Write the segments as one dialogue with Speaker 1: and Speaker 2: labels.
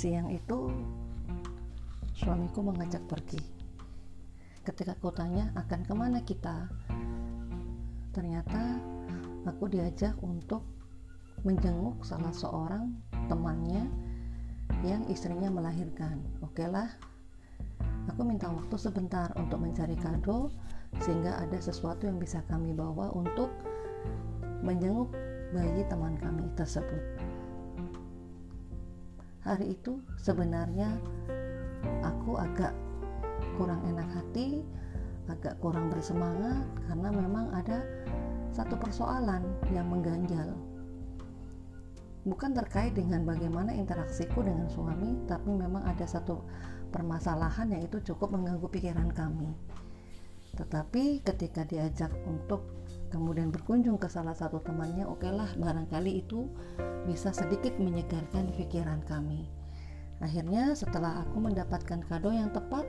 Speaker 1: Siang itu suamiku mengajak pergi. Ketika aku tanya akan ke mana kita, ternyata aku diajak untuk menjenguk salah seorang temannya yang istrinya melahirkan. Oke lah, aku minta waktu sebentar untuk mencari kado sehingga ada sesuatu yang bisa kami bawa untuk menjenguk bayi teman kami tersebut hari itu sebenarnya aku agak kurang enak hati, agak kurang bersemangat karena memang ada satu persoalan yang mengganjal. Bukan terkait dengan bagaimana interaksiku dengan suami, tapi memang ada satu permasalahan yang itu cukup mengganggu pikiran kami. Tetapi ketika diajak untuk kemudian berkunjung ke salah satu temannya, oke lah barangkali itu bisa sedikit menyegarkan pikiran kami. Akhirnya setelah aku mendapatkan kado yang tepat,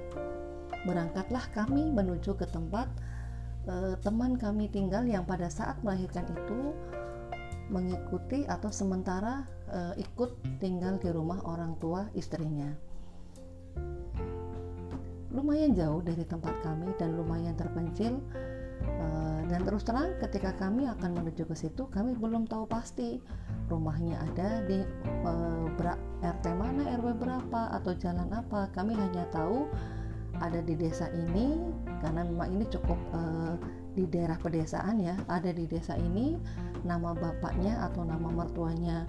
Speaker 1: berangkatlah kami menuju ke tempat e, teman kami tinggal yang pada saat melahirkan itu mengikuti atau sementara e, ikut tinggal di rumah orang tua istrinya lumayan jauh dari tempat kami dan lumayan terpencil dan terus terang ketika kami akan menuju ke situ kami belum tahu pasti rumahnya ada di uh, RT mana RW berapa atau jalan apa. Kami hanya tahu ada di desa ini karena memang ini cukup uh, di daerah pedesaan ya ada di desa ini nama bapaknya atau nama mertuanya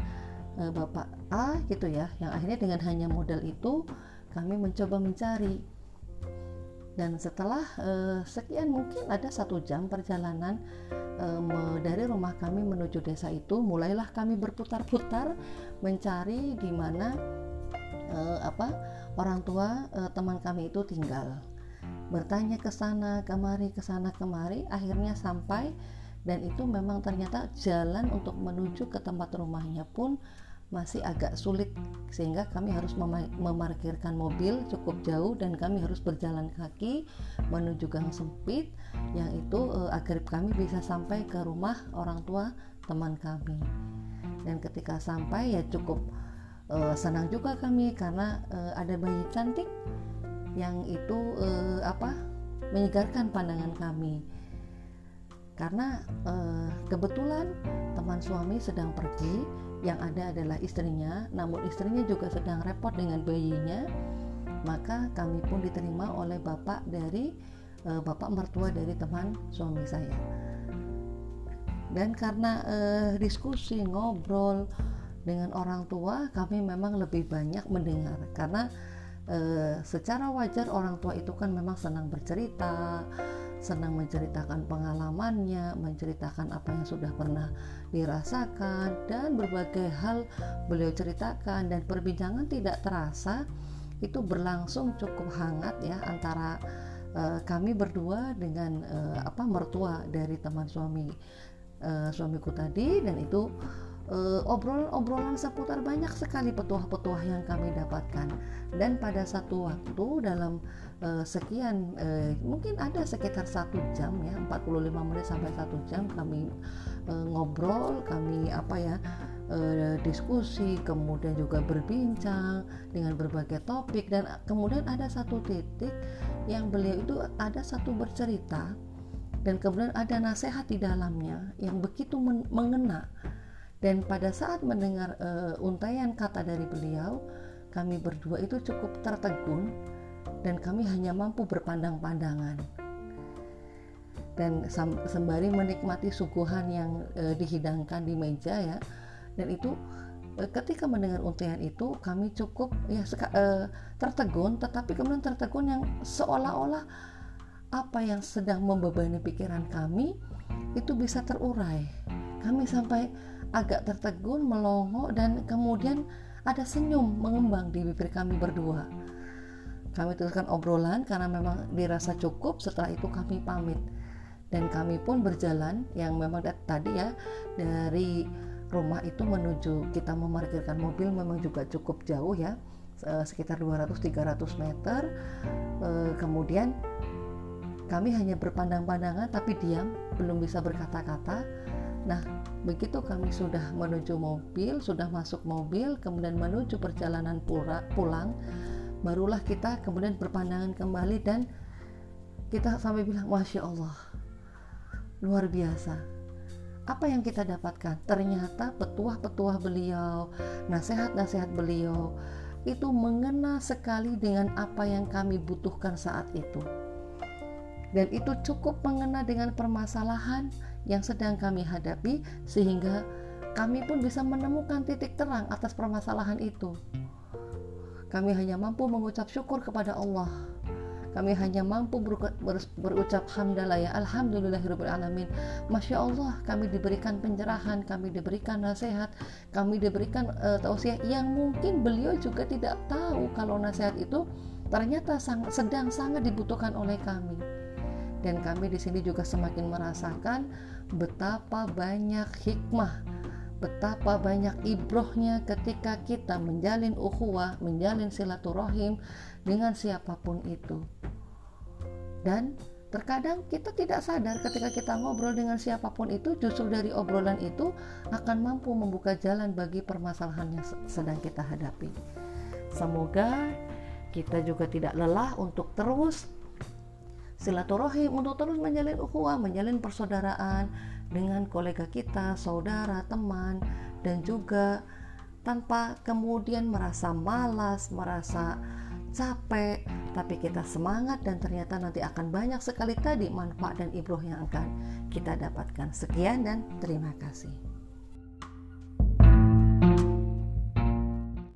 Speaker 1: uh, bapak A gitu ya. Yang akhirnya dengan hanya modal itu kami mencoba mencari dan setelah uh, sekian mungkin ada satu jam perjalanan uh, dari rumah kami menuju desa itu mulailah kami berputar-putar mencari di mana uh, apa orang tua uh, teman kami itu tinggal. Bertanya ke sana kemari ke sana kemari akhirnya sampai. Dan itu memang ternyata jalan untuk menuju ke tempat rumahnya pun masih agak sulit sehingga kami harus memarkirkan mobil cukup jauh dan kami harus berjalan kaki menuju gang sempit yang itu uh, agar kami bisa sampai ke rumah orang tua teman kami. Dan ketika sampai ya cukup uh, senang juga kami karena uh, ada bayi cantik yang itu uh, apa menyegarkan pandangan kami. Karena uh, kebetulan teman suami sedang pergi yang ada adalah istrinya, namun istrinya juga sedang repot dengan bayinya, maka kami pun diterima oleh bapak dari e, bapak mertua dari teman suami saya. Dan karena e, diskusi ngobrol dengan orang tua, kami memang lebih banyak mendengar karena e, secara wajar orang tua itu kan memang senang bercerita, senang menceritakan pengalamannya, menceritakan apa yang sudah pernah dirasakan dan berbagai hal beliau ceritakan. Dan perbincangan tidak terasa itu berlangsung cukup hangat ya antara uh, kami berdua dengan uh, apa mertua dari teman suami uh, suamiku tadi. Dan itu obrolan-obrolan seputar banyak sekali petuah-petuah yang kami dapatkan. Dan pada satu waktu dalam uh, sekian uh, mungkin ada sekitar satu jam ya 45 menit sampai satu jam kami uh, ngobrol kami apa ya diskusi kemudian juga berbincang dengan berbagai topik. Dan kemudian ada satu titik yang beliau itu ada satu bercerita dan kemudian ada nasihat di dalamnya yang begitu mengena dan pada saat mendengar uh, untayan kata dari beliau kami berdua itu cukup tertegun dan kami hanya mampu berpandang-pandangan. Dan sembari menikmati suguhan yang e, dihidangkan di meja ya dan itu e, ketika mendengar untayan itu kami cukup ya e, tertegun tetapi kemudian tertegun yang seolah-olah apa yang sedang membebani pikiran kami itu bisa terurai. Kami sampai agak tertegun melongo dan kemudian ada senyum mengembang di bibir kami berdua. Kami teruskan obrolan karena memang dirasa cukup. Setelah itu kami pamit. Dan kami pun berjalan yang memang tadi ya dari rumah itu menuju kita memarkirkan mobil memang juga cukup jauh ya sekitar 200-300 meter. Kemudian kami hanya berpandang-pandangan tapi diam belum bisa berkata-kata Nah, begitu kami sudah menuju mobil, sudah masuk mobil, kemudian menuju perjalanan pura, pulang, barulah kita kemudian berpandangan kembali dan kita sampai bilang, Masya Allah, luar biasa. Apa yang kita dapatkan? Ternyata petuah-petuah beliau, nasihat-nasihat beliau, itu mengena sekali dengan apa yang kami butuhkan saat itu. Dan itu cukup mengena dengan permasalahan yang sedang kami hadapi sehingga kami pun bisa menemukan titik terang atas permasalahan itu. Kami hanya mampu mengucap syukur kepada Allah. Kami hanya mampu ber, ber, berucap hamdalah ya alhamdulillahirobbilalamin. Masya Allah kami diberikan pencerahan, kami diberikan nasihat, kami diberikan uh, tausiah yang mungkin beliau juga tidak tahu kalau nasihat itu ternyata sang, sedang sangat dibutuhkan oleh kami dan kami di sini juga semakin merasakan betapa banyak hikmah betapa banyak ibrohnya ketika kita menjalin ukhuwah, menjalin silaturahim dengan siapa pun itu. Dan terkadang kita tidak sadar ketika kita ngobrol dengan siapa pun itu, justru dari obrolan itu akan mampu membuka jalan bagi permasalahan yang sedang kita hadapi. Semoga kita juga tidak lelah untuk terus silaturahim untuk terus menjalin ukhuwah, menjalin persaudaraan dengan kolega kita, saudara, teman, dan juga tanpa kemudian merasa malas, merasa capek, tapi kita semangat dan ternyata nanti akan banyak sekali tadi manfaat dan ibroh yang akan kita dapatkan. Sekian dan terima kasih.